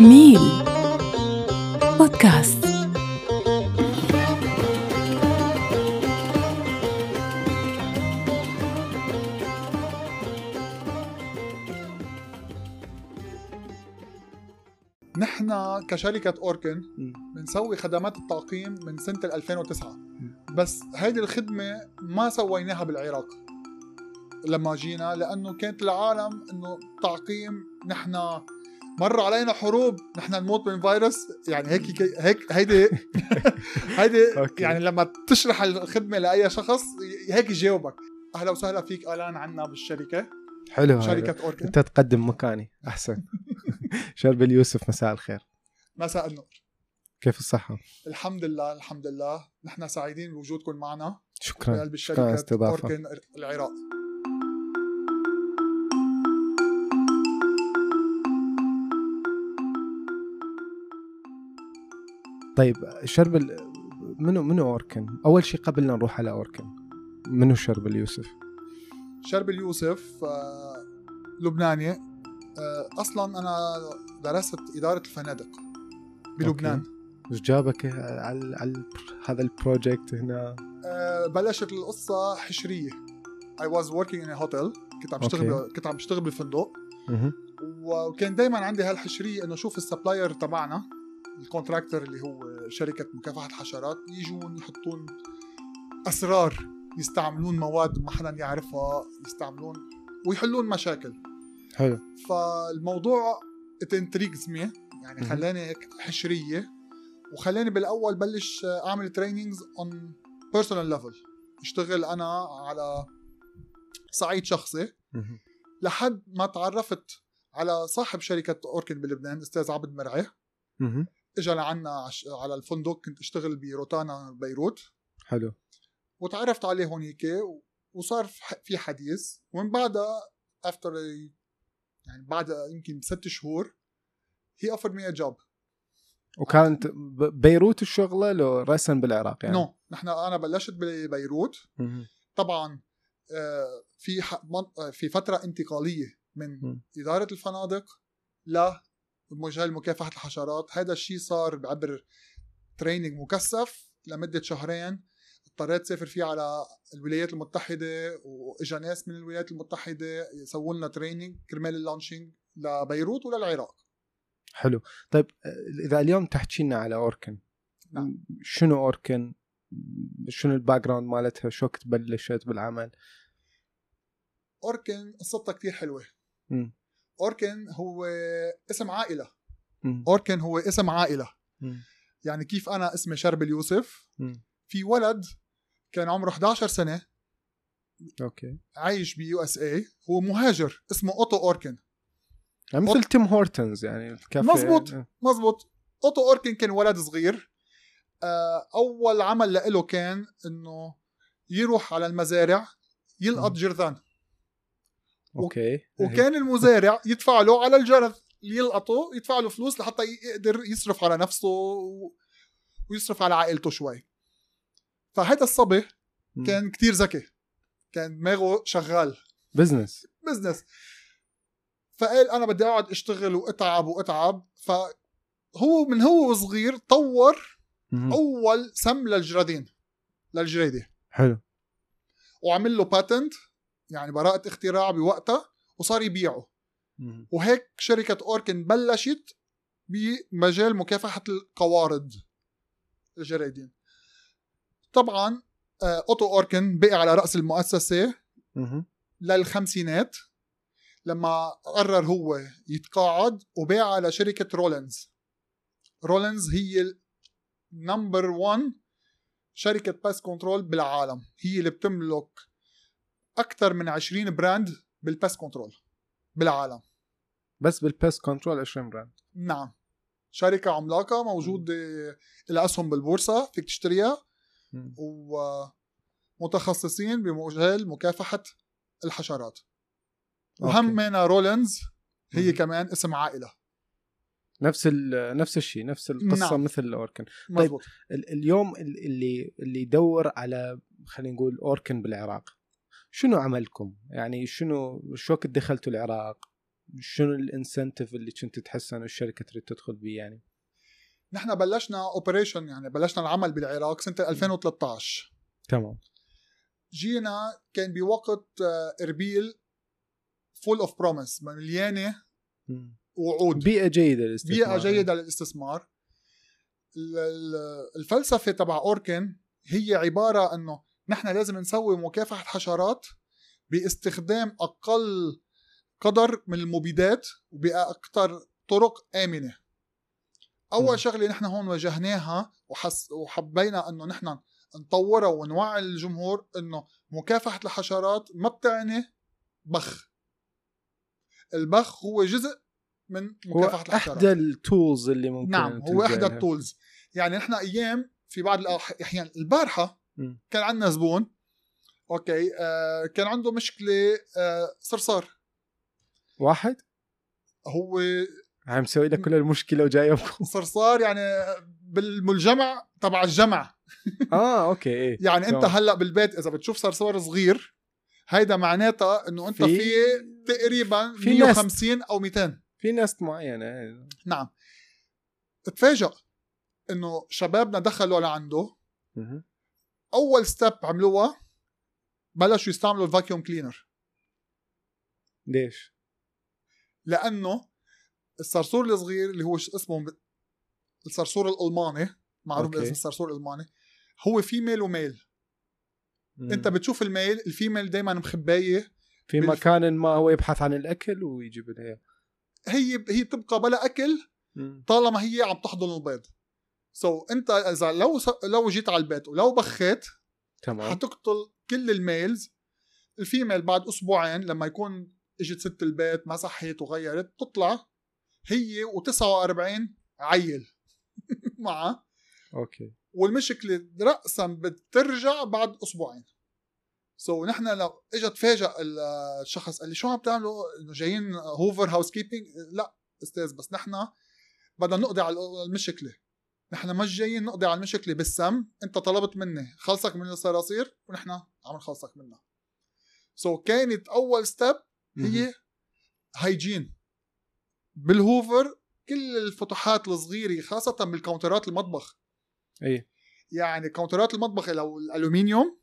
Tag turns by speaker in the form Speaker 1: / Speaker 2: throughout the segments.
Speaker 1: ميل بودكاست.
Speaker 2: نحن كشركة أوركن بنسوي خدمات التعقيم من سنة 2009 بس هيدي الخدمة ما سويناها بالعراق لما جينا لأنه كانت العالم إنه تعقيم نحن مر علينا حروب نحن نموت من فيروس. يعني هيك هيك هيدي هيدي. يعني لما تشرح الخدمة لأي شخص هيك يجاوبك. أهلا وسهلا فيك ألان عنا بالشركة.
Speaker 3: حلو هذا.
Speaker 2: شركة أوركن.
Speaker 3: أنت تقدم مكاني أحسن. شرب اليوسف مساء الخير.
Speaker 2: مساء النور.
Speaker 3: كيف الصحة؟
Speaker 2: الحمد لله الحمد لله. نحن سعيدين بوجودكم معنا.
Speaker 3: شكرا.
Speaker 2: قلب
Speaker 3: شكرا
Speaker 2: الشركة
Speaker 3: استضافة.
Speaker 2: أوركن العراق.
Speaker 3: طيب شرب ال... منو منو أوركن؟ أول شيء قبل لا نروح على أوركن منو شربل يوسف؟
Speaker 2: شربل يوسف آه، لبناني آه، أصلا أنا درست إدارة الفنادق بلبنان
Speaker 3: إيش جابك على, على هذا ال project هنا؟
Speaker 2: آه، بلشت القصة حشرية I was working in a hotel كنت عم بشتغل كنت عم بشتغل بالفندق
Speaker 3: مهم.
Speaker 2: وكان دائما عندي هالحشرية إنه أشوف ال supplier تبعنا ال contractor اللي هو شركة مكافحة الحشرات يجون يحطون أسرار يستعملون مواد ما حدا يعرفها يستعملون ويحلون مشاكل
Speaker 3: حلو
Speaker 2: فالموضوع it intrigues me
Speaker 3: يعني.
Speaker 2: خلاني هيك حشرية وخلاني بالأول بلش أعمل trainings on personal level أشتغل أنا على صعيد شخصي. لحد ما تعرفت على صاحب شركة أوركن بلبنان أستاذ عبد مرعي. اجى لعنا على الفندق كنت أشتغل بروتانا بيروت.
Speaker 3: حلو.
Speaker 2: وتعرفت عليه هونيك وصار في حديث. ومن بعدها after يعني بعد يمكن ست شهور he offer me job
Speaker 3: وكانت بيروت الشغلة لو راسا بالعراق يعني؟
Speaker 2: no نحن أنا بلشت ببيروت. طبعا آه، في آه، في فترة انتقالية من. إدارة الفنادق لمجال مكافحة الحشرات. هذا الشيء صار بعبر training مكثف لمدة شهرين. اضطريت سافر فيه على الولايات المتحدة وإجا ناس من الولايات المتحدة يسووا لنا training كرمال ال launching لبيروت وللعراق.
Speaker 3: حلو. طيب إذا اليوم تحكي لنا على أوركن
Speaker 2: نعم.
Speaker 3: شنو أوركن؟ شنو ال background مالتها؟ شو وقت بلشت بالعمل؟
Speaker 2: أوركن قصتها كتير حلوة.
Speaker 3: مم.
Speaker 2: أوركن هو اسم
Speaker 3: عائلة.
Speaker 2: أوركن هو اسم
Speaker 3: عائلة.
Speaker 2: يعني كيف أنا اسمي شربل
Speaker 3: يوسف.
Speaker 2: في ولد كان عمره 11 سنة
Speaker 3: okay
Speaker 2: عايش ب USA هو مهاجر اسمه أوتو أوركن
Speaker 3: يعني مثل تيم هورتنز يعني الكافيه
Speaker 2: مزبوط. مزبوط أوتو أوركن كان ولد صغير آه، أول عمل له كان إنه يروح على المزارع يلقط. جرذان
Speaker 3: okay
Speaker 2: وكان المزارع يدفع له على الجرذ اللي يلقطه يدفع له فلوس لحتى يقدر يصرف على نفسه ويصرف على عائلته شوي. فهذا الصبي. كان كتير ذكي كان دماغه شغال.
Speaker 3: business
Speaker 2: business فقال أنا بدي أقعد أشتغل وأتعب وأتعب. فهو من هو صغير طور. أول سم للجرادين للجريدة.
Speaker 3: حلو.
Speaker 2: وعمل له patent يعني براءة اختراع بوقتها وصار يبيعه. وهيك شركة أوركن بلشت بمجال مكافحة القوارض الجريدين طبعا آه، أوتو أوركن بقي على رأس المؤسسة. للخمسينات لما قرر هو يتقاعد وباع على شركة رولينز رولينز هي number 1 شركة pest control بالعالم هي اللي بتملك أكثر من 20 brand بال pest control بالعالم
Speaker 3: بس بال pest control 20 brand
Speaker 2: نعم شركة عملاقة موجودة لها أسهم بالبورصة فيك تشتريها. ومتخصصين بمجال مكافحة الحشرات. وهمنا رولينز هي
Speaker 3: مم.
Speaker 2: كمان اسم عائلة
Speaker 3: نفس ال- نفس الشيء نفس القصة
Speaker 2: نعم.
Speaker 3: مثل أوركن
Speaker 2: مزبوط
Speaker 3: ال- اليوم ال- اللي اللي يدور على خلينا نقول أوركن بالعراق شنو عملكم؟ يعني شنو شو وقت دخلتوا العراق؟ شنو ال incentive اللي كنت تحس انه الشركة تريد تدخل بيه يعني؟
Speaker 2: نحن بلشنا operation يعني بلشنا العمل بالعراق سنة 2013
Speaker 3: تمام.
Speaker 2: جينا كان بوقت آه، إربيل full of promise
Speaker 3: مليانة.
Speaker 2: وعود.
Speaker 3: بيئة جيدة للاستثمار.
Speaker 2: بيئة جيدة للاستثمار. ال- ال- الفلسفة تبع أوركن هي عبارة إنه نحن لازم نسوي مكافحة حشرات باستخدام أقل قدر من المبيدات وباكثر طرق آمنة
Speaker 3: أول.
Speaker 2: شغلة نحن هون واجهناها وحس وحبينا إنه نحن نطورها ونوعي الجمهور إنه مكافحة الحشرات ما بتعني بخ البخ هو جزء من
Speaker 3: هو
Speaker 2: مكافحة الحشرات
Speaker 3: احدى التولز اللي ممكن
Speaker 2: نعم هو
Speaker 3: إحدى.
Speaker 2: التولز يعني نحن أيام في بعض الاحيان
Speaker 3: البارحة
Speaker 2: كان عندنا زبون. أوكي آه كان عنده مشكلة آه صرصار.
Speaker 3: واحد؟
Speaker 2: هو
Speaker 3: عم مسوي لك كل المشكلة وجايبكم
Speaker 2: صرصار يعني بالمجمع تبع الجمع.
Speaker 3: آه أوكي إيه.
Speaker 2: يعني
Speaker 3: أنت.
Speaker 2: هلأ بالبيت إذا بتشوف صرصار صغير هيدا معناتها إنه أنت
Speaker 3: في-
Speaker 2: في تقريبا
Speaker 3: في
Speaker 2: 150 أو 200
Speaker 3: في ناس معينة. إيه.
Speaker 2: نعم. تفاجأ إنه شبابنا دخلوا لعنده. أول step عملوها بلشوا يستعملوا ال vacuum cleaner
Speaker 3: ليش؟
Speaker 2: لأنه الصرصور الصغير اللي هو اسمه الصرصور الألماني معروف. باسم الصرصور الألماني هو female و male
Speaker 3: مم.
Speaker 2: أنت بتشوف ال male ال female دايما مخبايه
Speaker 3: في
Speaker 2: بالف-
Speaker 3: مكان ما هو يبحث عن الأكل ويجيب لها
Speaker 2: هي هي بتبقى بلا أكل
Speaker 3: مم.
Speaker 2: طالما هي عم تحضن البيض so, انت إذا لو س- لو جيت على البيت ولو بخيت
Speaker 3: تمام.
Speaker 2: حتقتل كل ال males. ال female بعد أسبوعين لما يكون إجت ست البيت مسحت وغيرت تطلع هي و49 عيل معها.
Speaker 3: أوكي.
Speaker 2: والمشكلة راسا بترجع بعد أسبوعين. so, نحن لو اجى تفاجئ ال- الشخص قال لي شو عم تعملوا إنه جايين hoover housekeeping لا أستاذ بس نحن بدنا نقضي على المشكلة. نحن مش جايين نقضي على المشكلة بالسم. انت طلبت مني خلصك من الصراصير ونحن عم نخلصك منها. so, كانت أول step هي hygiene بال hoover كل الفتحات الصغيرة خاصة بالكاونترات المطبخ.
Speaker 3: إيه
Speaker 2: يعني كاونترات المطبخ لو الألومنيوم.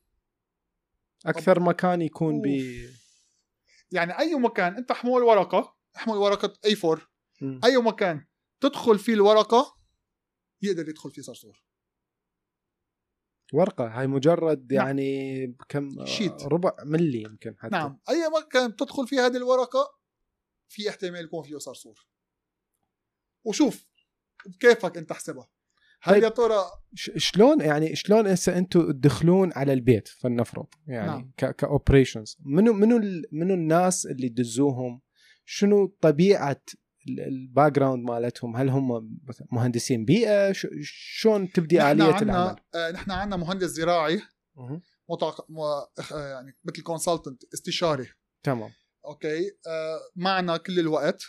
Speaker 3: أكثر مكان يكون ب
Speaker 2: يعني أي مكان أنت حمول ورقة حمول ورقة اي 4
Speaker 3: مم.
Speaker 2: أي مكان تدخل فيه الورقة يقدر يدخل فيه صرصور.
Speaker 3: ورقة هاي مجرد
Speaker 2: نعم.
Speaker 3: يعني كم
Speaker 2: شيت.
Speaker 3: ربع ملي يمكن حتى.
Speaker 2: نعم. أي مكان تدخل فيه هذه الورقة في احتمال يكون فيه صرصور. وشوف بكيفك أنت احسبها هل
Speaker 3: طيب.
Speaker 2: يا ترى
Speaker 3: شلون يعني شلون هسه أنتم تدخلون على البيت؟ فلنفرض. يعني
Speaker 2: نعم.
Speaker 3: ك operations منو منو منو الناس اللي تدزوهم شنو طبيعة ال background مالتهم هل هم مهندسين بيئة؟ شلون تبدي آلية العمل؟
Speaker 2: عنا آه نحن عندنا مهندس زراعي. متعق... م... آه، يعني مثل consultant استشاري.
Speaker 3: تمام.
Speaker 2: أوكي؟ آه معنا كل الوقت.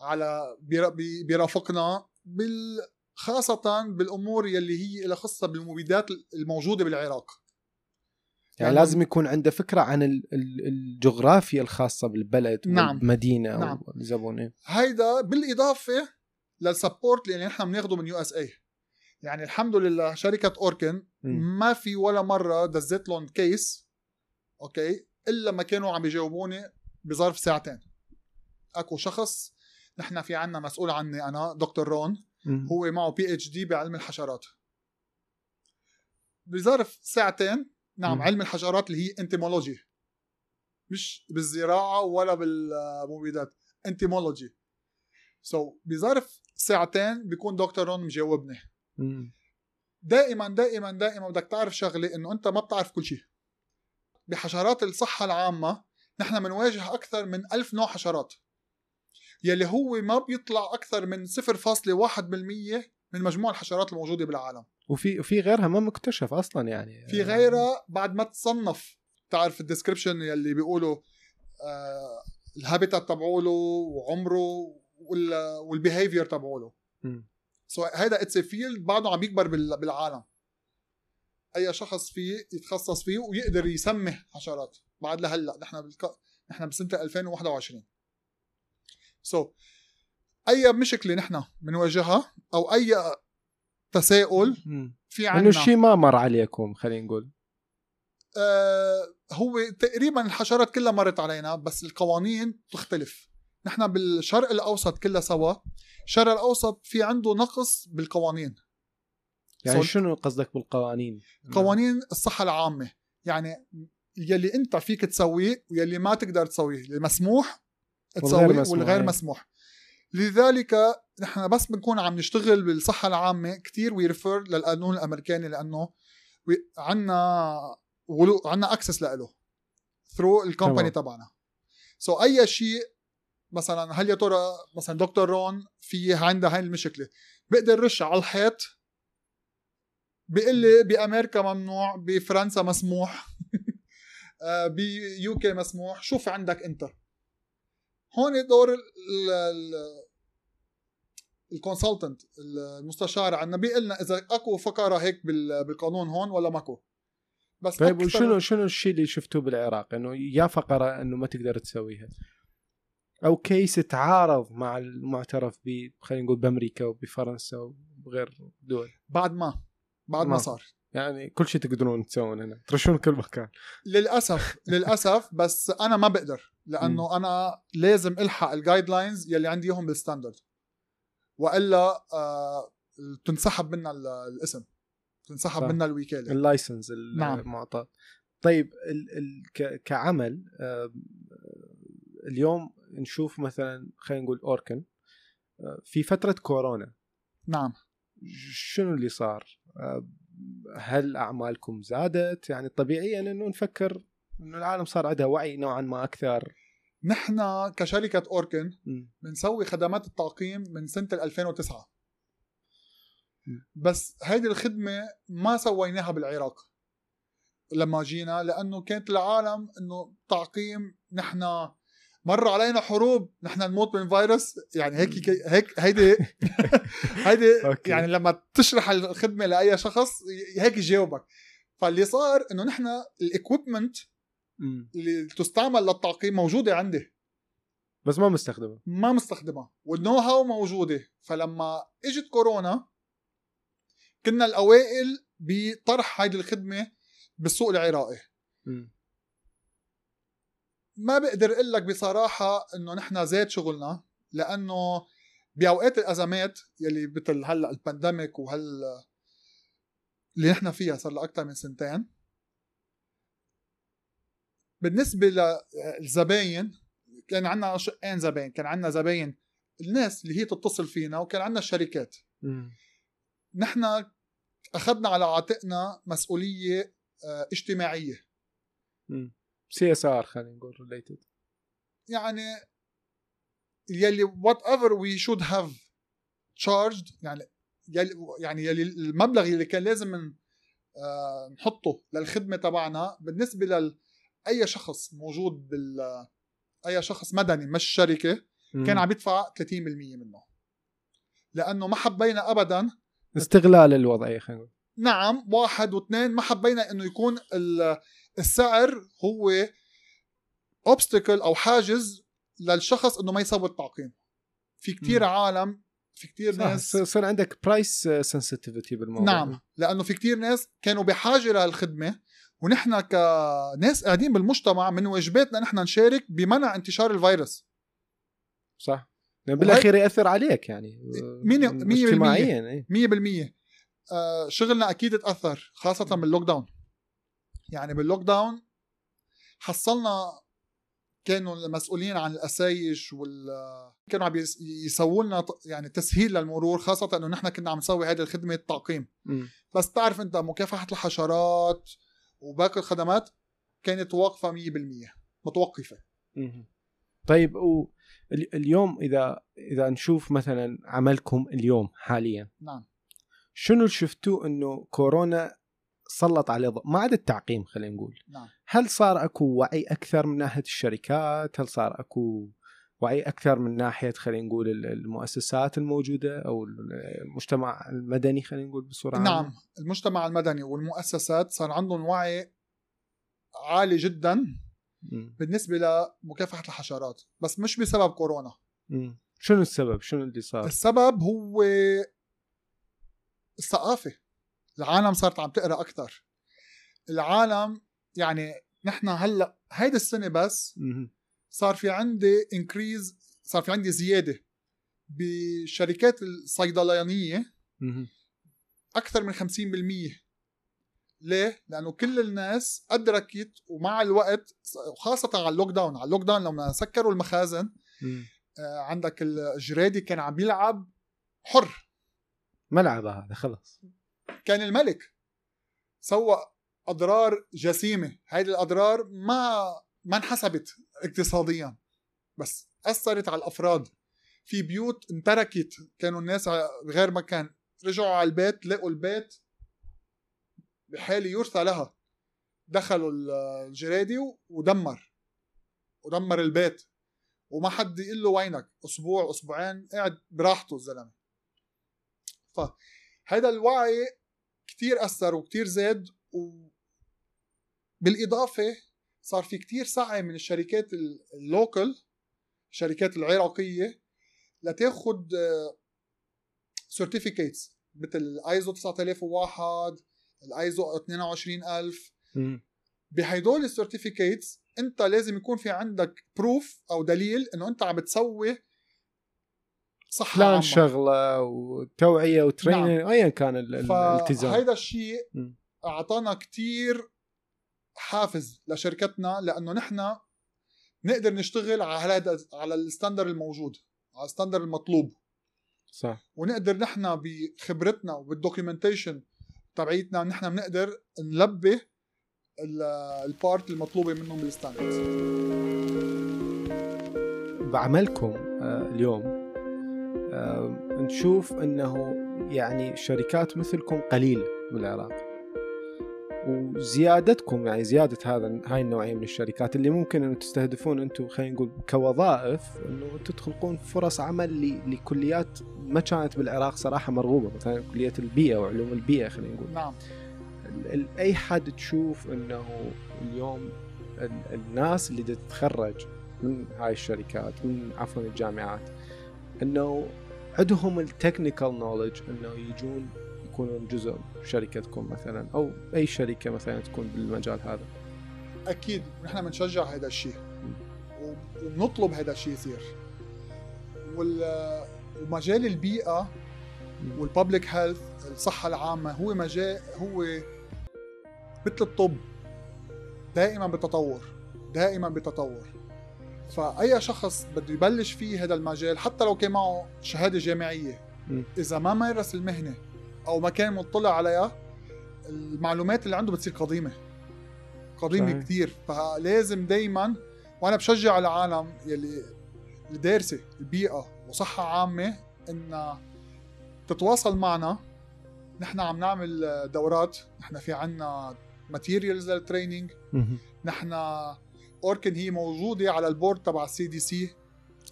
Speaker 2: على بير- بي- بيرافقنا بال خاصة بالأمور يلي هي لها خصة بالمبيدات الموجودة بالعراق.
Speaker 3: يعني,
Speaker 2: يعني-
Speaker 3: لازم يكون عنده فكرة عن ال- ال- الجغرافيا الخاصة بالبلد
Speaker 2: نعم.
Speaker 3: والمدينه
Speaker 2: نعم.
Speaker 3: الزبون إيه.
Speaker 2: هيدا بالإضافة لل support اللي نحن بناخده من USA يعني الحمد لله شركة أوركن
Speaker 3: مم.
Speaker 2: ما في ولا مرة دزت لهم case أوكي إلا ما كانوا عم يجاوبوني بظرف ساعتين أكو شخص نحن في عنا مسؤول عني أنا دكتور رون. هو معه PhD بعلم الحشرات بظرف ساعتين نعم
Speaker 3: مم.
Speaker 2: علم الحشرات اللي هي entomology مش بالزراعة ولا بالمبيدات entomology so, بظرف ساعتين بيكون دكتور رون مجاوبني.
Speaker 3: مم.
Speaker 2: دائما دائما دائما بدك تعرف شغلة إنه أنت ما بتعرف كل شيء. بحشرات الصحة العامة نحن بنواجه أكثر من ألف نوع حشرات. يلي هو ما بيطلع أكثر من 0.1% من مجموع الحشرات الموجودة بالعالم.
Speaker 3: وفي وفي غيرها ما مكتشف أصلا يعني.
Speaker 2: في غيرها بعد ما تصنف تعرف ال description يلي بيقولوا آه ال habitat تبعوله وعمره وال behavior
Speaker 3: تبعوله.
Speaker 2: so هيدا it's field بعده عم يكبر بال- بالعالم. أي شخص فيه يتخصص فيه ويقدر يسمي حشرات. بعد لهلأ نحن بالك... نحن بسنة 2021 سو so, أي مشكلة نحن بنواجهها أو أي تساؤل في عنا.
Speaker 3: انه الشيء ما مر عليكم خلينا نقول.
Speaker 2: آه هو تقريبا الحشرات كلها مرت علينا بس القوانين تختلف. نحن بالشرق الأوسط كلها سوا. الشرق الأوسط في عنده نقص بالقوانين.
Speaker 3: يعني شنو قصدك بالقوانين؟
Speaker 2: قوانين الصحة العامة. يعني يلي أنت فيك تسويه ويلي ما تقدر تسويه. المسموح تسويه والغير إيه. مسموح. لذلك نحن بس بنكون عم نشتغل بالصحة العامة كتير و refer للقانون الأمريكاني لأنه عنا ولو عنا access له through ال company تبعنا. so أي شيء مثلا هل يا ترى مثلا دكتور رون في عندها هاي المشكلة؟ بقدر رش على الحيط بيقول لي بأمريكا ممنوع بفرنسا مسموح آه، ب UK مسموح شوف عندك انت هون دور ال consultant المستشار. بيقول لنا إذا أكو فقرة هيك بالقانون هون ولا ماكو.
Speaker 3: بس طيب وشنو شنو الشيء اللي شفتوه بالعراق؟ إنه يا فقرة إنه ما تقدر تسويها. أو case تعارض مع المعترف ب خلينا نقول بأمريكا وبفرنسا وبغير دول.
Speaker 2: بعد ما بعد ما, ما. صار.
Speaker 3: يعني كل شيء تقدرون تسوون هنا ترشون كل مكان.
Speaker 2: للأسف للأسف بس أنا ما بقدر لأنه أنا لازم ألحق ال guidelines يلي عندي إياهم بال standard. وإلا آه تنسحب منا الاسم تنسحب منا الوكالة.
Speaker 3: ال license المعطى نعم. طيب ال ال كعمل آه اليوم نشوف مثلا خلينا نقول أوركن آه في فترة كورونا.
Speaker 2: نعم.
Speaker 3: شنو اللي صار؟ آه هل أعمالكم زادت؟ يعني طبيعيا إنه نفكر إنه العالم صار عندها وعي نوعا ما أكثر.
Speaker 2: نحن كشركة أوركن بنسوي خدمات التعقيم من سنة 2009 بس هيدي الخدمة ما سويناها بالعراق لما جينا لأنه كانت العالم إنه تعقيم نحن مر علينا حروب نحن نموت من فيروس. يعني هيك هيك هيدي هيدي يعني لما تشرح الخدمة لأي شخص هيك يجاوبك. فاللي صار إنه نحن الاكويبمنت اللي تستعمل للتعقيم موجودة عندي.
Speaker 3: بس ما مستخدمة.
Speaker 2: ما مستخدمها والنو هاو موجودة. فلما إجت كورونا كنا الأوائل بطرح هيدي الخدمة بالسوق العراقي. م. ما بقدر أقول لك بصراحة إنه نحن زاد شغلنا لأنه بأوقات الأزمات يلي مثل هلأ البانديميك وهال اللي نحن فيها صار لها أكثر من سنتين بالنسبة للزباين كان عندنا شقين زباين كان عندنا زباين الناس اللي هي تتصل فينا وكان عندنا الشركات نحن أخذنا على عاتقنا مسؤولية آه،
Speaker 3: اجتماعية. CSR خلينا نقول related
Speaker 2: يعني يلي whatever we should have charged يعني يلي يعني يلي المبلغ اللي كان لازم من آه نحطه للخدمة تبعنا بالنسبة لل أي شخص موجود بال أي شخص مدني مش شركة كان عم يدفع 30% منه. لأنه ما حبينا ابدا
Speaker 3: استغلال الوضعية خلينا نقول.
Speaker 2: نعم واحد واثنين ما حبينا إنه يكون السعر هو اوبستكل أو حاجز للشخص إنه ما يسوي التعقيم. في كتير م. عالم في كتير ناس
Speaker 3: صار عندك price sensitivity بالموضوع.
Speaker 2: نعم لأنه في كتير ناس كانوا بحاجة لهالخدمة ونحن كناس قاعدين بالمجتمع من وإجباتنا نحن نشارك بمنع انتشار الفيروس.
Speaker 3: صح. يعني بالأخير يأثر عليك يعني
Speaker 2: مية اجتماعيا 100% آه شغلنا أكيد تاثر خاصة بال lockdown يعني بال lockdown حصلنا كانوا المسؤولين عن الأسايش وال كانوا عم يسووا لنا يعني تسهيل للمرور خاصة إنه نحن كنا عم نسوي هذه الخدمة التعقيم. بس تعرف أنت مكافحة الحشرات وباقي الخدمات كانت واقفة 100% متوقفة.
Speaker 3: طيب و اليوم إذا إذا نشوف مثلا عملكم اليوم حاليا.
Speaker 2: نعم.
Speaker 3: شنو شفتوه إنه كورونا سلط عليه ضوء ما عدا التعقيم خلينا نقول
Speaker 2: نعم.
Speaker 3: هل صار أكو وعي أكثر من ناحية الشركات هل صار أكو وعي أكثر من ناحية خلينا نقول المؤسسات الموجودة أو المجتمع المدني خلينا نقول بصورة
Speaker 2: نعم عامة. المجتمع المدني والمؤسسات صار عندهم وعي عالي جدا م. بالنسبة لمكافحة الحشرات بس مش بسبب كورونا
Speaker 3: مم. شنو السبب شنو اللي صار
Speaker 2: السبب هو الثقافة العالم صارت عم تقرأ أكثر العالم يعني نحن هلأ هيدي السنة بس. صار في عندي increase صار في عندي زيادة بشركات
Speaker 3: الصيدلانية.
Speaker 2: أكثر من 50% ليه؟ لأنه كل الناس أدركت ومع الوقت وخاصه على ال lockdown على ال lockdown لما سكروا المخازن. آه، عندك الجريدي كان عم يلعب حر
Speaker 3: ملعب هذا خلص
Speaker 2: كان الملك سوى أضرار جسيمة. هيدي الأضرار ما ما انحسبت اقتصاديا بس أثرت على الأفراد. في بيوت انتركت كانوا الناس بغير مكان. رجعوا على البيت لقوا البيت بحال يرثى لها. دخلوا الجرادي ودمر. ودمر البيت. وما حد يقول له وينك؟ أسبوع أسبوعين قاعد براحته الزلمة. فهذا الوعي كتير أثر وكتير زاد و بالإضافة صار في كتير سعي من الشركات ال local الشركات العراقية لتاخد certificates مثل الايزو 9001 الايزو 22000 بهدول ال certificates انت لازم يكون في عندك proof أو دليل إنه انت عم بتسوي
Speaker 3: صح plan شغله وتوعية و training نعم. ايا كان الالتزام
Speaker 2: فهيدا الشيء أعطانا كتير حافز لشركتنا لأنه نحن نقدر نشتغل على هذا على ال standard الموجود على ال standard المطلوب.
Speaker 3: صح.
Speaker 2: ونقدر نحن بخبرتنا وبال documentation تبعيتنا نحن بنقدر نلبي ال part المطلوبة منهم بال standards
Speaker 3: بعملكم آه، اليوم نشوف أنه يعني شركات مثلكم قليل بالعراق. وزيادتكم يعني زيادة هذا هاي النوعية من الشركات اللي ممكن انه تستهدفون أنتم خلينا نقول كوظائف إنه تخلقون فرص عمل لكليات ما كانت بالعراق صراحة مرغوبة مثلا كلية البيئة وعلوم البيئة خلينا نقول.
Speaker 2: نعم.
Speaker 3: أي حد تشوف أنه اليوم الناس اللي تتخرج من هاي الشركات من عفوا الجامعات إنه عندهم ال technical knowledge إنه يجون يكونون جزء شركتكم مثلا أو أي شركة مثلا تكون بالمجال هذا.
Speaker 2: أكيد نحن بنشجع هذا الشيء وبنطلب هذا الشيء يصير. ومجال البيئة وال public health الصحة العامة هو مجال هو مثل الطب. دائما بتطور دائما بتطور فأي شخص بده يبلش فيه هذا المجال حتى لو كان معه شهادة جامعية إذا ما مارس المهنة أو ما كان مطلع عليها المعلومات اللي عنده بتصير قديمة. قديمة صحيح. كثير فلازم دائما وأنا بشجع العالم يلي اللي دارسة البيئة وصحة عامة انها تتواصل معنا. نحن عم نعمل دورات. نحن في عنا materials لل training نحن أوركن هي موجودة على ال board تبع ال CDC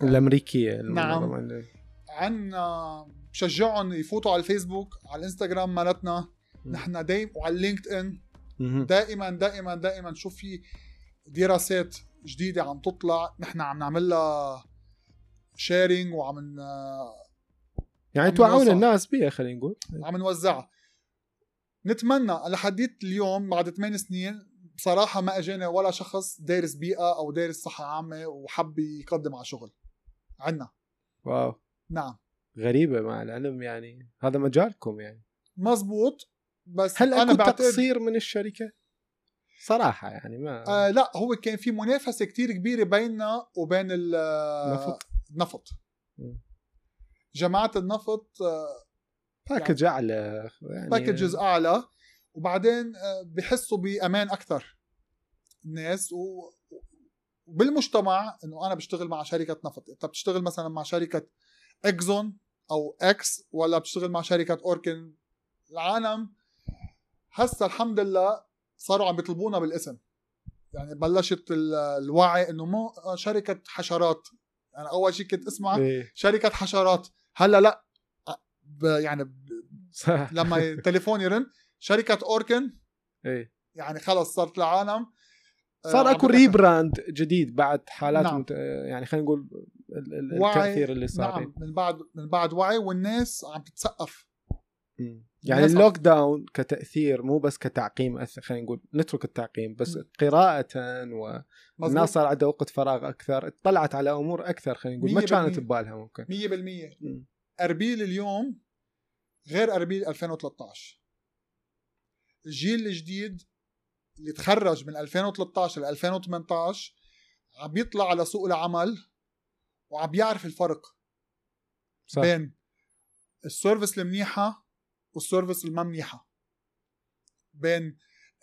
Speaker 3: الأمريكية
Speaker 2: نعم. عنا بشجعهم يفوتوا على الفيسبوك على الإنستغرام مالتنا. نحن دايما وعلى LinkedIn دائما دائما دائما نشوف في دراسات جديدة عم تطلع. نحن عم نعمل لها sharing وعم
Speaker 3: يعني توعون الناس بيها خلينا نقول.
Speaker 2: عم نوزعها. نتمنى لحديت اليوم بعد 8 سنين بصراحة ما اجانا ولا شخص دارس بيئة أو دارس صحة عامة وحب يقدم على شغل. عنا.
Speaker 3: واو.
Speaker 2: نعم.
Speaker 3: غريبة مع العلم يعني. هذا مجالكم يعني.
Speaker 2: مزبوط. بس
Speaker 3: هل أنا بعتقد تقصير من الشركة؟ صراحة يعني ما
Speaker 2: آه لا هو كان في منافسة كتير كبيرة بيننا وبين النفط النفط جماعة النفط آه
Speaker 3: package يعني أعلى
Speaker 2: يعني packages أعلى. وبعدين آه، بحسوا بأمان أكثر الناس و... وبالمجتمع إنه أنا بشتغل مع شركة نفط. انت بتشتغل مثلا مع شركة إكزون أو إكس ولا بتشتغل مع شركة أوركن؟ العالم هسه الحمد لله صاروا عم بيطلبونا بالاسم. يعني بلشت الوعي إنه مو شركة حشرات. يعني أول شيء كنت أسمع إيه. شركة حشرات. هلأ لأ يعني لما تليفون يرن شركة أوركن.
Speaker 3: إيه.
Speaker 2: يعني خلص صارت العالم
Speaker 3: آه، صار أكو ريبراند جديد بعد حالات نعم. مت... يعني خلينا نقول التأثير اللي صار
Speaker 2: نعم من بعد من بعد وعي والناس عم تتسقف.
Speaker 3: يعني اللوك داون كتأثير مو بس كتعقيم خلينا نقول نترك التعقيم بس م. قراءة والناس صار عندها وقت فراغ أكثر اطلعت على أمور أكثر خلينا نقول ما كانت ببالها ممكن.
Speaker 2: 100% أربيل اليوم غير أربيل 2013 الجيل الجديد اللي تخرج من 2013 ل 2018 عم يطلع على سوق العمل وعم بيعرف الفرق صح. بين ال service المنيحة وال service الما منيحه بين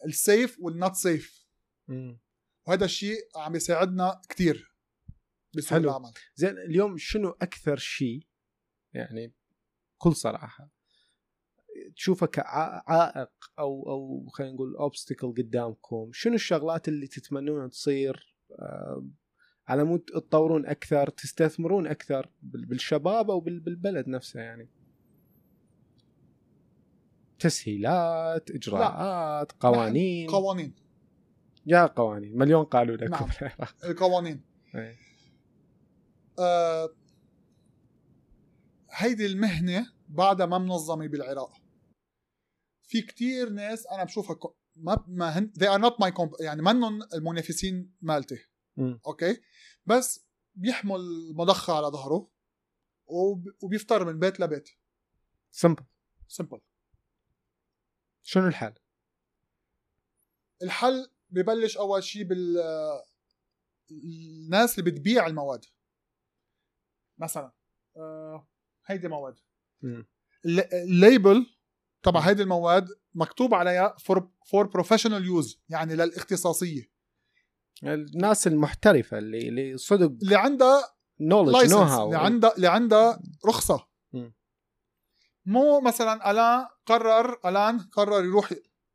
Speaker 2: ال safe وال not safe وهذا الشيء عم يساعدنا كثير
Speaker 3: بسوق. العمل زين اليوم شنو أكثر شيء يعني بكل صراحة تشوفه كعائق أو أو خلينا نقول obstacle قدامكم شنو الشغلات اللي تتمنون تصير؟ آه، على مود تطورون أكثر تستثمرون أكثر بالشباب أو بالبلد نفسه يعني؟ تسهيلات إجراءات لا. قوانين.
Speaker 2: قوانين.
Speaker 3: يا قوانين. مليون قالوا لكم
Speaker 2: نعم. القوانين. إيه. آه هيدي المهنة بعدها ما منظمة بالعراق. في كتير ناس أنا بشوفها ما ما هن they are not my comp يعني منهم المنافسين مالتي. أوكي؟ بس بيحمل مضخه على ظهره وبيفطر من بيت لبيت.
Speaker 3: simple
Speaker 2: simple
Speaker 3: شنو الحل؟
Speaker 2: الحل ببلش أول شيء بال الناس اللي بتبيع المواد. مثلا آه، هيدي مواد. ال label طبعا هيدي المواد مكتوب عليها for for professional use يعني للاختصاصية.
Speaker 3: الناس المحترفة اللي اللي صدق
Speaker 2: اللي عندها
Speaker 3: knowledge know-how
Speaker 2: اللي عندها اللي عندها رخصة. م. مو مثلا الآن قرر الآن قرر يروح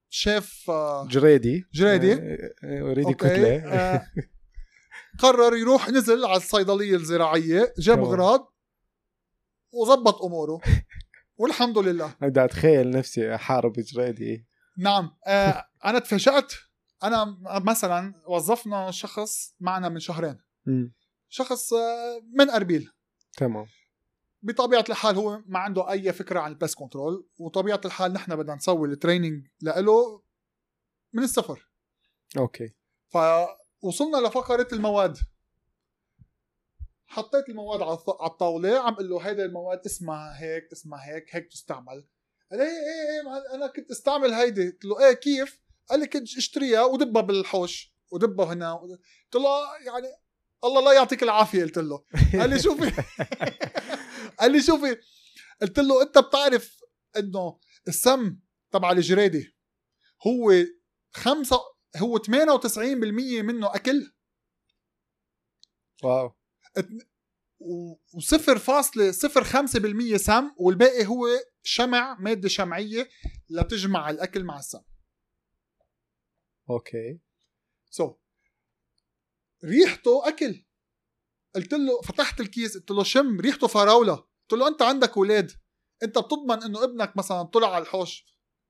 Speaker 2: شاف
Speaker 3: آه، جريدي.
Speaker 2: جريدي.
Speaker 3: اريد كتله آه
Speaker 2: قرر يروح نزل على الصيدلية الزراعية جاب اغراض وظبط أموره. والحمد لله.
Speaker 3: بدي أتخيل نفسي أحارب جريدي
Speaker 2: نعم. آه أنا تفاجأت. أنا مثلا وظفنا شخص معنا من شهرين. م. شخص آه من أربيل.
Speaker 3: تمام.
Speaker 2: بطبيعة الحال هو ما عنده أي فكرة عن ال pest control. وطبيعة الحال نحن بدنا نسوي ال training له من الصفر.
Speaker 3: أوكي.
Speaker 2: فوصلنا لفقرة المواد. حطيت المواد على الطاولة. عم أقول له هيدا المواد اسمها هيك اسمها هيك هيك تستعمل؟ قال إيه إيه إيه أنا كنت استعمل هيدي. قلت له إيه كيف؟ قال لي كنت اشتريها ودبها بالحوش ودبها هنا قلت له يعني الله لا يعطيك العافية قلت له. قال لي شوفي. قال لي شوفي. قلت له أنت بتعرف إنه السم تبع الجريدي هو خمسة هو 98% منه أكل؟
Speaker 3: wow.
Speaker 2: وصفر فاصلة صفر خمسة بالمية سم والباقي هو شمع مادة شمعية لتجمع الأكل مع السم.
Speaker 3: okay.
Speaker 2: so so, ريحته أكل. قلت له فتحت الكيس قلت له شم ريحته فراولة. قلت له أنت عندك ولاد أنت بتضمن إنه ابنك مثلا طلع على الحوش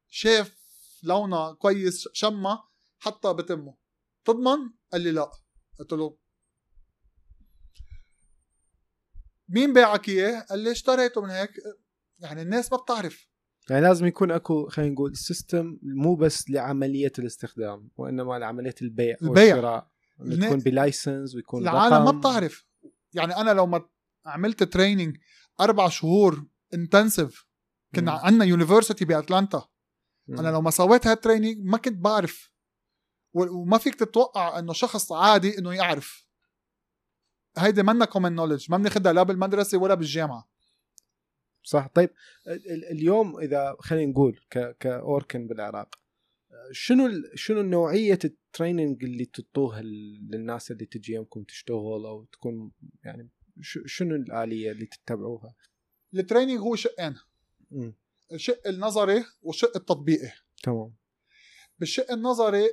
Speaker 2: شاف لونها كويس شمها حطها بتمه. تضمن؟ قال لي لا. قلت له مين باعك إياه؟ قال لي اشتريته من هيك. يعني الناس ما بتعرف.
Speaker 3: يعني لازم يكون أكو خلينا نقول system مو بس لعملية الاستخدام وإنما لعملية البيع
Speaker 2: البيع. والشراء.
Speaker 3: يكون ب license ويكون
Speaker 2: العالم ما بتعرف. يعني أنا لو ما عملت training أربع شهور intensive كنا عندنا university بأتلانتا. أنا لو ما سويت هال training ما كنت بعرف. وما فيك تتوقع إنه شخص عادي إنه يعرف. هيدي منا common knowledge ما بناخذها لا بالمدرسة ولا بالجامعة.
Speaker 3: صح. طيب اليوم إذا خلينا نقول ك Orkin بالعراق شنو شنو نوعية ال training اللي تعطوها للناس اللي تجي يمكم تشتغل أو تكون يعني شنو الآلية اللي تتبعوها؟
Speaker 2: ال training هو شقين الشق النظري والشق التطبيقي.
Speaker 3: تمام.
Speaker 2: بالشق النظري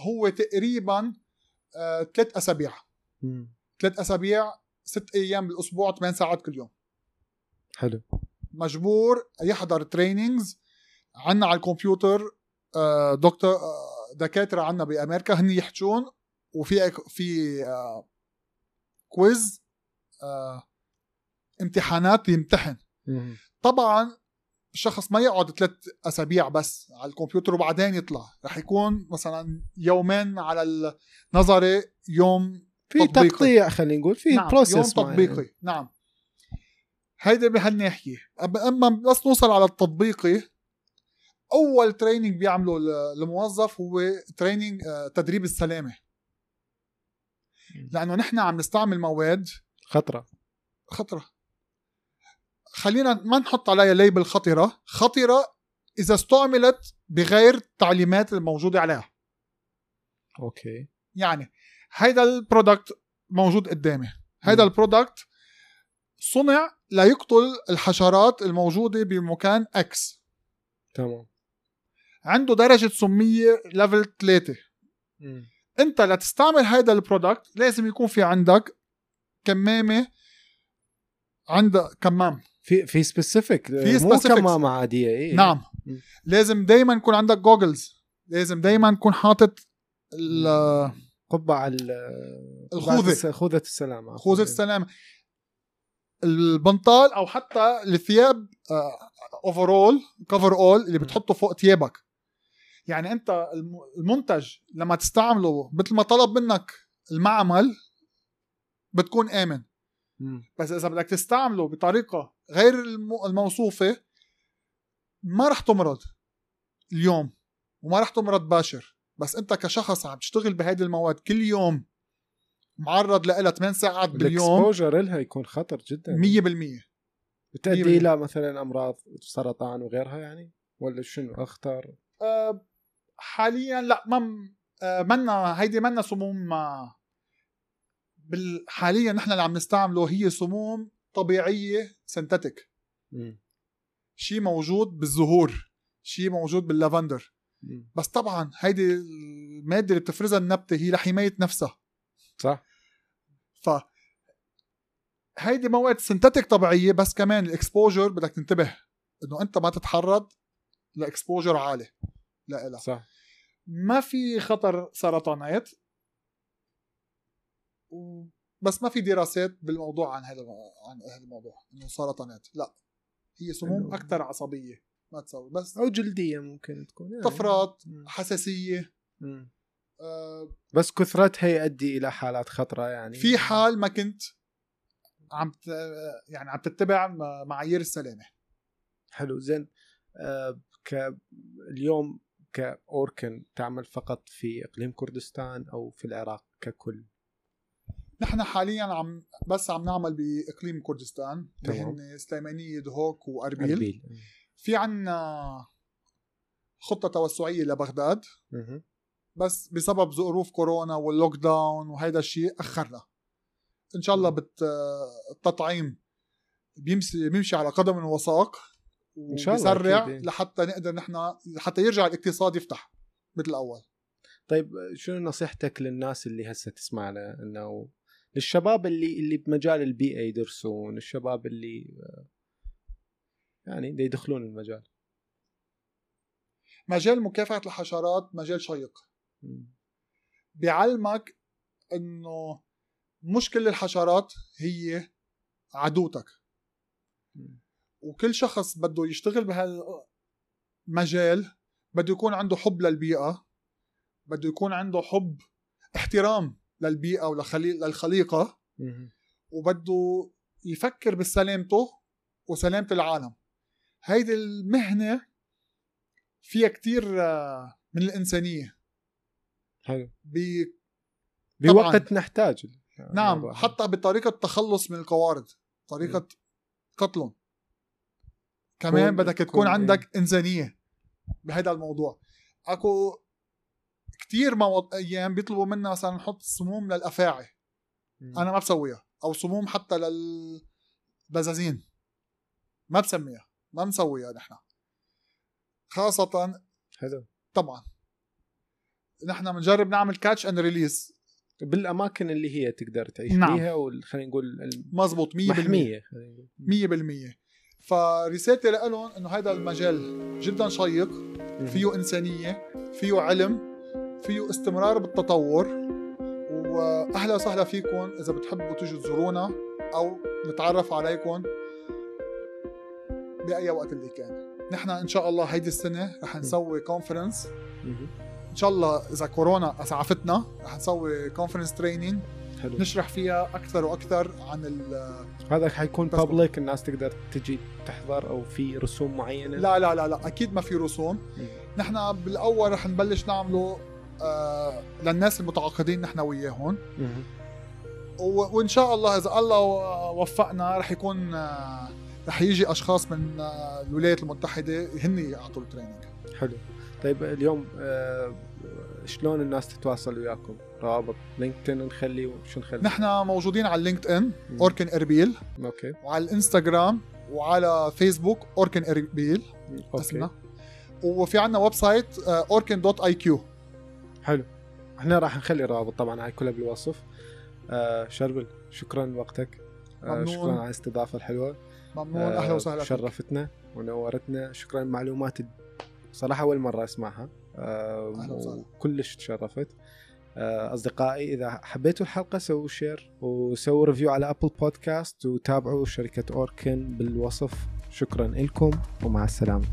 Speaker 2: هو تقريبا آه ثلاث أسابيع. ثلاث أسابيع ست أيام بالأسبوع ثمان ساعات كل يوم.
Speaker 3: حلو.
Speaker 2: مجبور يحضر trainings عنا على الكمبيوتر آه، دكتور آه، دكاترة عنا بأمريكا هن يحجون وفي في quiz آه امتحانات يمتحن. طبعا الشخص ما يقعد ثلاث أسابيع بس على الكمبيوتر وبعدين يطلع. رح يكون مثلا يومين على النظري يوم
Speaker 3: في
Speaker 2: تطبيقي.
Speaker 3: تقطيع خلينا نقول في
Speaker 2: نعم.
Speaker 3: process
Speaker 2: يوم تطبيقي. نعم. هيدا بهالناحية أب- اما بس نوصل على التطبيقي أول training بيعمله ال- الموظف هو training آه، تدريب السلامة. لأنه نحن عم نستعمل مواد
Speaker 3: خطرة.
Speaker 2: خطرة. خلينا ما نحط عليها label خطرة. خطرة إذا استعملت بغير التعليمات الموجودة عليها.
Speaker 3: okay.
Speaker 2: يعني هيدا ال product موجود قدامي هيدا.
Speaker 3: ال
Speaker 2: product صنع ليقتل الحشرات الموجودة بمكان X
Speaker 3: تمام
Speaker 2: عنده درجة سمية level 3
Speaker 3: مم.
Speaker 2: انت لتستعمل هيدا ال product لازم يكون في عندك كمامة عندها كمام
Speaker 3: في في specific
Speaker 2: في
Speaker 3: مو. كمامة عادية إيه.
Speaker 2: نعم
Speaker 3: مم.
Speaker 2: لازم دايما يكون عندك goggles لازم دايما تكون حاطط ال-
Speaker 3: قبعة ال
Speaker 2: الخوذة.
Speaker 3: الس- خوذة السلامة عفواً.
Speaker 2: خوذة السلامة البنطال أو حتى الثياب اوفرول كفر اول اللي بتحطه فوق ثيابك يعني أنت الم- المنتج لما تستعمله مثل ما طلب منك المعمل بتكون آمن
Speaker 3: مم.
Speaker 2: بس إذا بدك تستعمله بطريقة غير الم- الموصوفة ما رح تمرض اليوم وما رح تمرض باشر بس انت كشخص عم تشتغل بهيدي المواد كل يوم معرض لها 8 ساعات باليوم
Speaker 3: الإكسبوجر لها يكون خطر جدا
Speaker 2: 100% مية
Speaker 3: بتؤدي. إلى مثلا أمراض سرطان وغيرها يعني ولا شنو أخطر
Speaker 2: أه حاليا لا ما أه منا هيدي منا سموم آه، بال حاليا نحن اللي عم نستعمله هي سموم طبيعية سنتاتيك. شيء موجود بالزهور شيء موجود باللافندر. بس طبعا هيدي المادة اللي بتفرزها النبتة هي لحماية نفسها.
Speaker 3: صح.
Speaker 2: ف هيدي مواد synthetic طبيعية بس كمان ال exposure بدك تنتبه إنه أنت ما تتعرض ل exposure عالي. لا لا.
Speaker 3: صح.
Speaker 2: ما في خطر سرطانات. بس ما في دراسات بالموضوع عن هذا عن هذا الموضوع إنه سرطانات. لا. هي سموم أكثر عصبية. ما تسوي بس
Speaker 3: أو جلدية ممكن تكون يعني.
Speaker 2: طفرات
Speaker 3: مم.
Speaker 2: حساسية
Speaker 3: مم.
Speaker 2: آه،
Speaker 3: بس كثرتها يؤدي إلى حالات خطرة يعني
Speaker 2: في حال ما كنت عم ت- يعني عم تتبع معايير السلامه
Speaker 3: حلو زين آه ك اليوم كأوركن تعمل فقط في إقليم كردستان أو في العراق ككل
Speaker 2: نحن حاليا عم بس عم نعمل بإقليم كردستان اللي. هن سليمانية دهوك وأربيل
Speaker 3: أربيل
Speaker 2: في عنا خطة توسعية لبغداد. بس بسبب ظروف كورونا واللوك داون وهيدا الشيء أخرنا إن شاء الله بت التطعيم بيمشي بيمشي على قدم وساق
Speaker 3: إن شاء الله إيه.
Speaker 2: لحتى نقدر نحن حتى يرجع الاقتصاد يفتح مثل الأول
Speaker 3: طيب شنو نصيحتك للناس اللي هسه تسمعنا إنه للشباب اللي اللي بمجال البيئة يدرسون الشباب اللي يعني يدخلون المجال
Speaker 2: مجال مكافحة الحشرات مجال شيق. بيعلمك إنه مش كل الحشرات هي عدوتك. وكل شخص بده يشتغل بهالمجال بده يكون عنده حب للبيئة بده يكون عنده حب احترام للبيئة وللخليقة. وبده يفكر بسلامته وسلامة العالم هيدي المهنة فيها كتير آه، من الإنسانية.
Speaker 3: حلو.
Speaker 2: ب-
Speaker 3: بوقت نحتاج.
Speaker 2: نعم
Speaker 3: الموضوع.
Speaker 2: حتى بطريقة التخلص من القوارض طريقة قتلهم. كمان بدك
Speaker 3: كون
Speaker 2: تكون
Speaker 3: إيه.
Speaker 2: عندك إنسانية بهذا الموضوع. أكو كتير مو... أيام بيطلبوا منا مثلا نحط سموم للأفاعي.
Speaker 3: مم.
Speaker 2: أنا ما بسويها. أو سموم حتى للبزازين ما بسميها. ما بنسويها نحن خاصة
Speaker 3: حلو
Speaker 2: طبعا. نحن بنجرب نعمل catch and release
Speaker 3: بالأماكن اللي هي تقدر تعيش
Speaker 2: نعم.
Speaker 3: فيها وخلينا نقول
Speaker 2: مزبوط 100%
Speaker 3: محمية خلينا نقول.
Speaker 2: 100% فرسالتي لهم إنه هذا المجال جدا شيق. فيه إنسانية فيه علم فيه استمرار بالتطور. واهلا وسهلا فيكم إذا بتحبوا تيجوا تزورونا أو نتعرف عليكم. بأي وقت اللي كان. نحن إن شاء الله هيدي السنة رح نسوي conference إن شاء الله إذا كورونا أسعفتنا رح نسوي conference training حلو. نشرح فيها أكثر وأكثر عن ال
Speaker 3: هذا حيكون public الناس تقدر تجي تحضر أو في رسوم معينة.
Speaker 2: لا لا لا لا أكيد ما في رسوم. نحن بالأول رح نبلش نعمله آه للناس المتعاقدين نحن وياهم وإن شاء الله إذا الله وفقنا رح يكون آه رح يجي أشخاص من آه الولايات المتحدة هن يعطوا ال training
Speaker 3: حلو. طيب اليوم آه شلون الناس تتواصل وياكم؟ روابط LinkedIn نخلي وشو نخلي؟
Speaker 2: نحن موجودين على LinkedIn Orkin إربيل.
Speaker 3: أوكي.
Speaker 2: وعلى الإنستغرام وعلى فيسبوك Orkin إربيل.
Speaker 3: اسمنا.
Speaker 2: وفي عندنا website Orkin dot IQ
Speaker 3: حلو. إحنا راح نخلي الروابط طبعا هاي كلها بالوصف. آه شربل شكرا لوقتك. آه شكرا على الاستضافة الحلوة.
Speaker 2: ممنون آه أهلا وسهلا
Speaker 3: شرفتنا ونورتنا. شكرا معلومات صراحة أول مرة أسمعها.
Speaker 2: آه
Speaker 3: وكلش تشرفت. آه أصدقائي إذا حبيتوا الحلقة سووا share وسووا review على Apple Podcast وتابعوا شركة Orkin بالوصف. شكرا لكم ومع السلامة.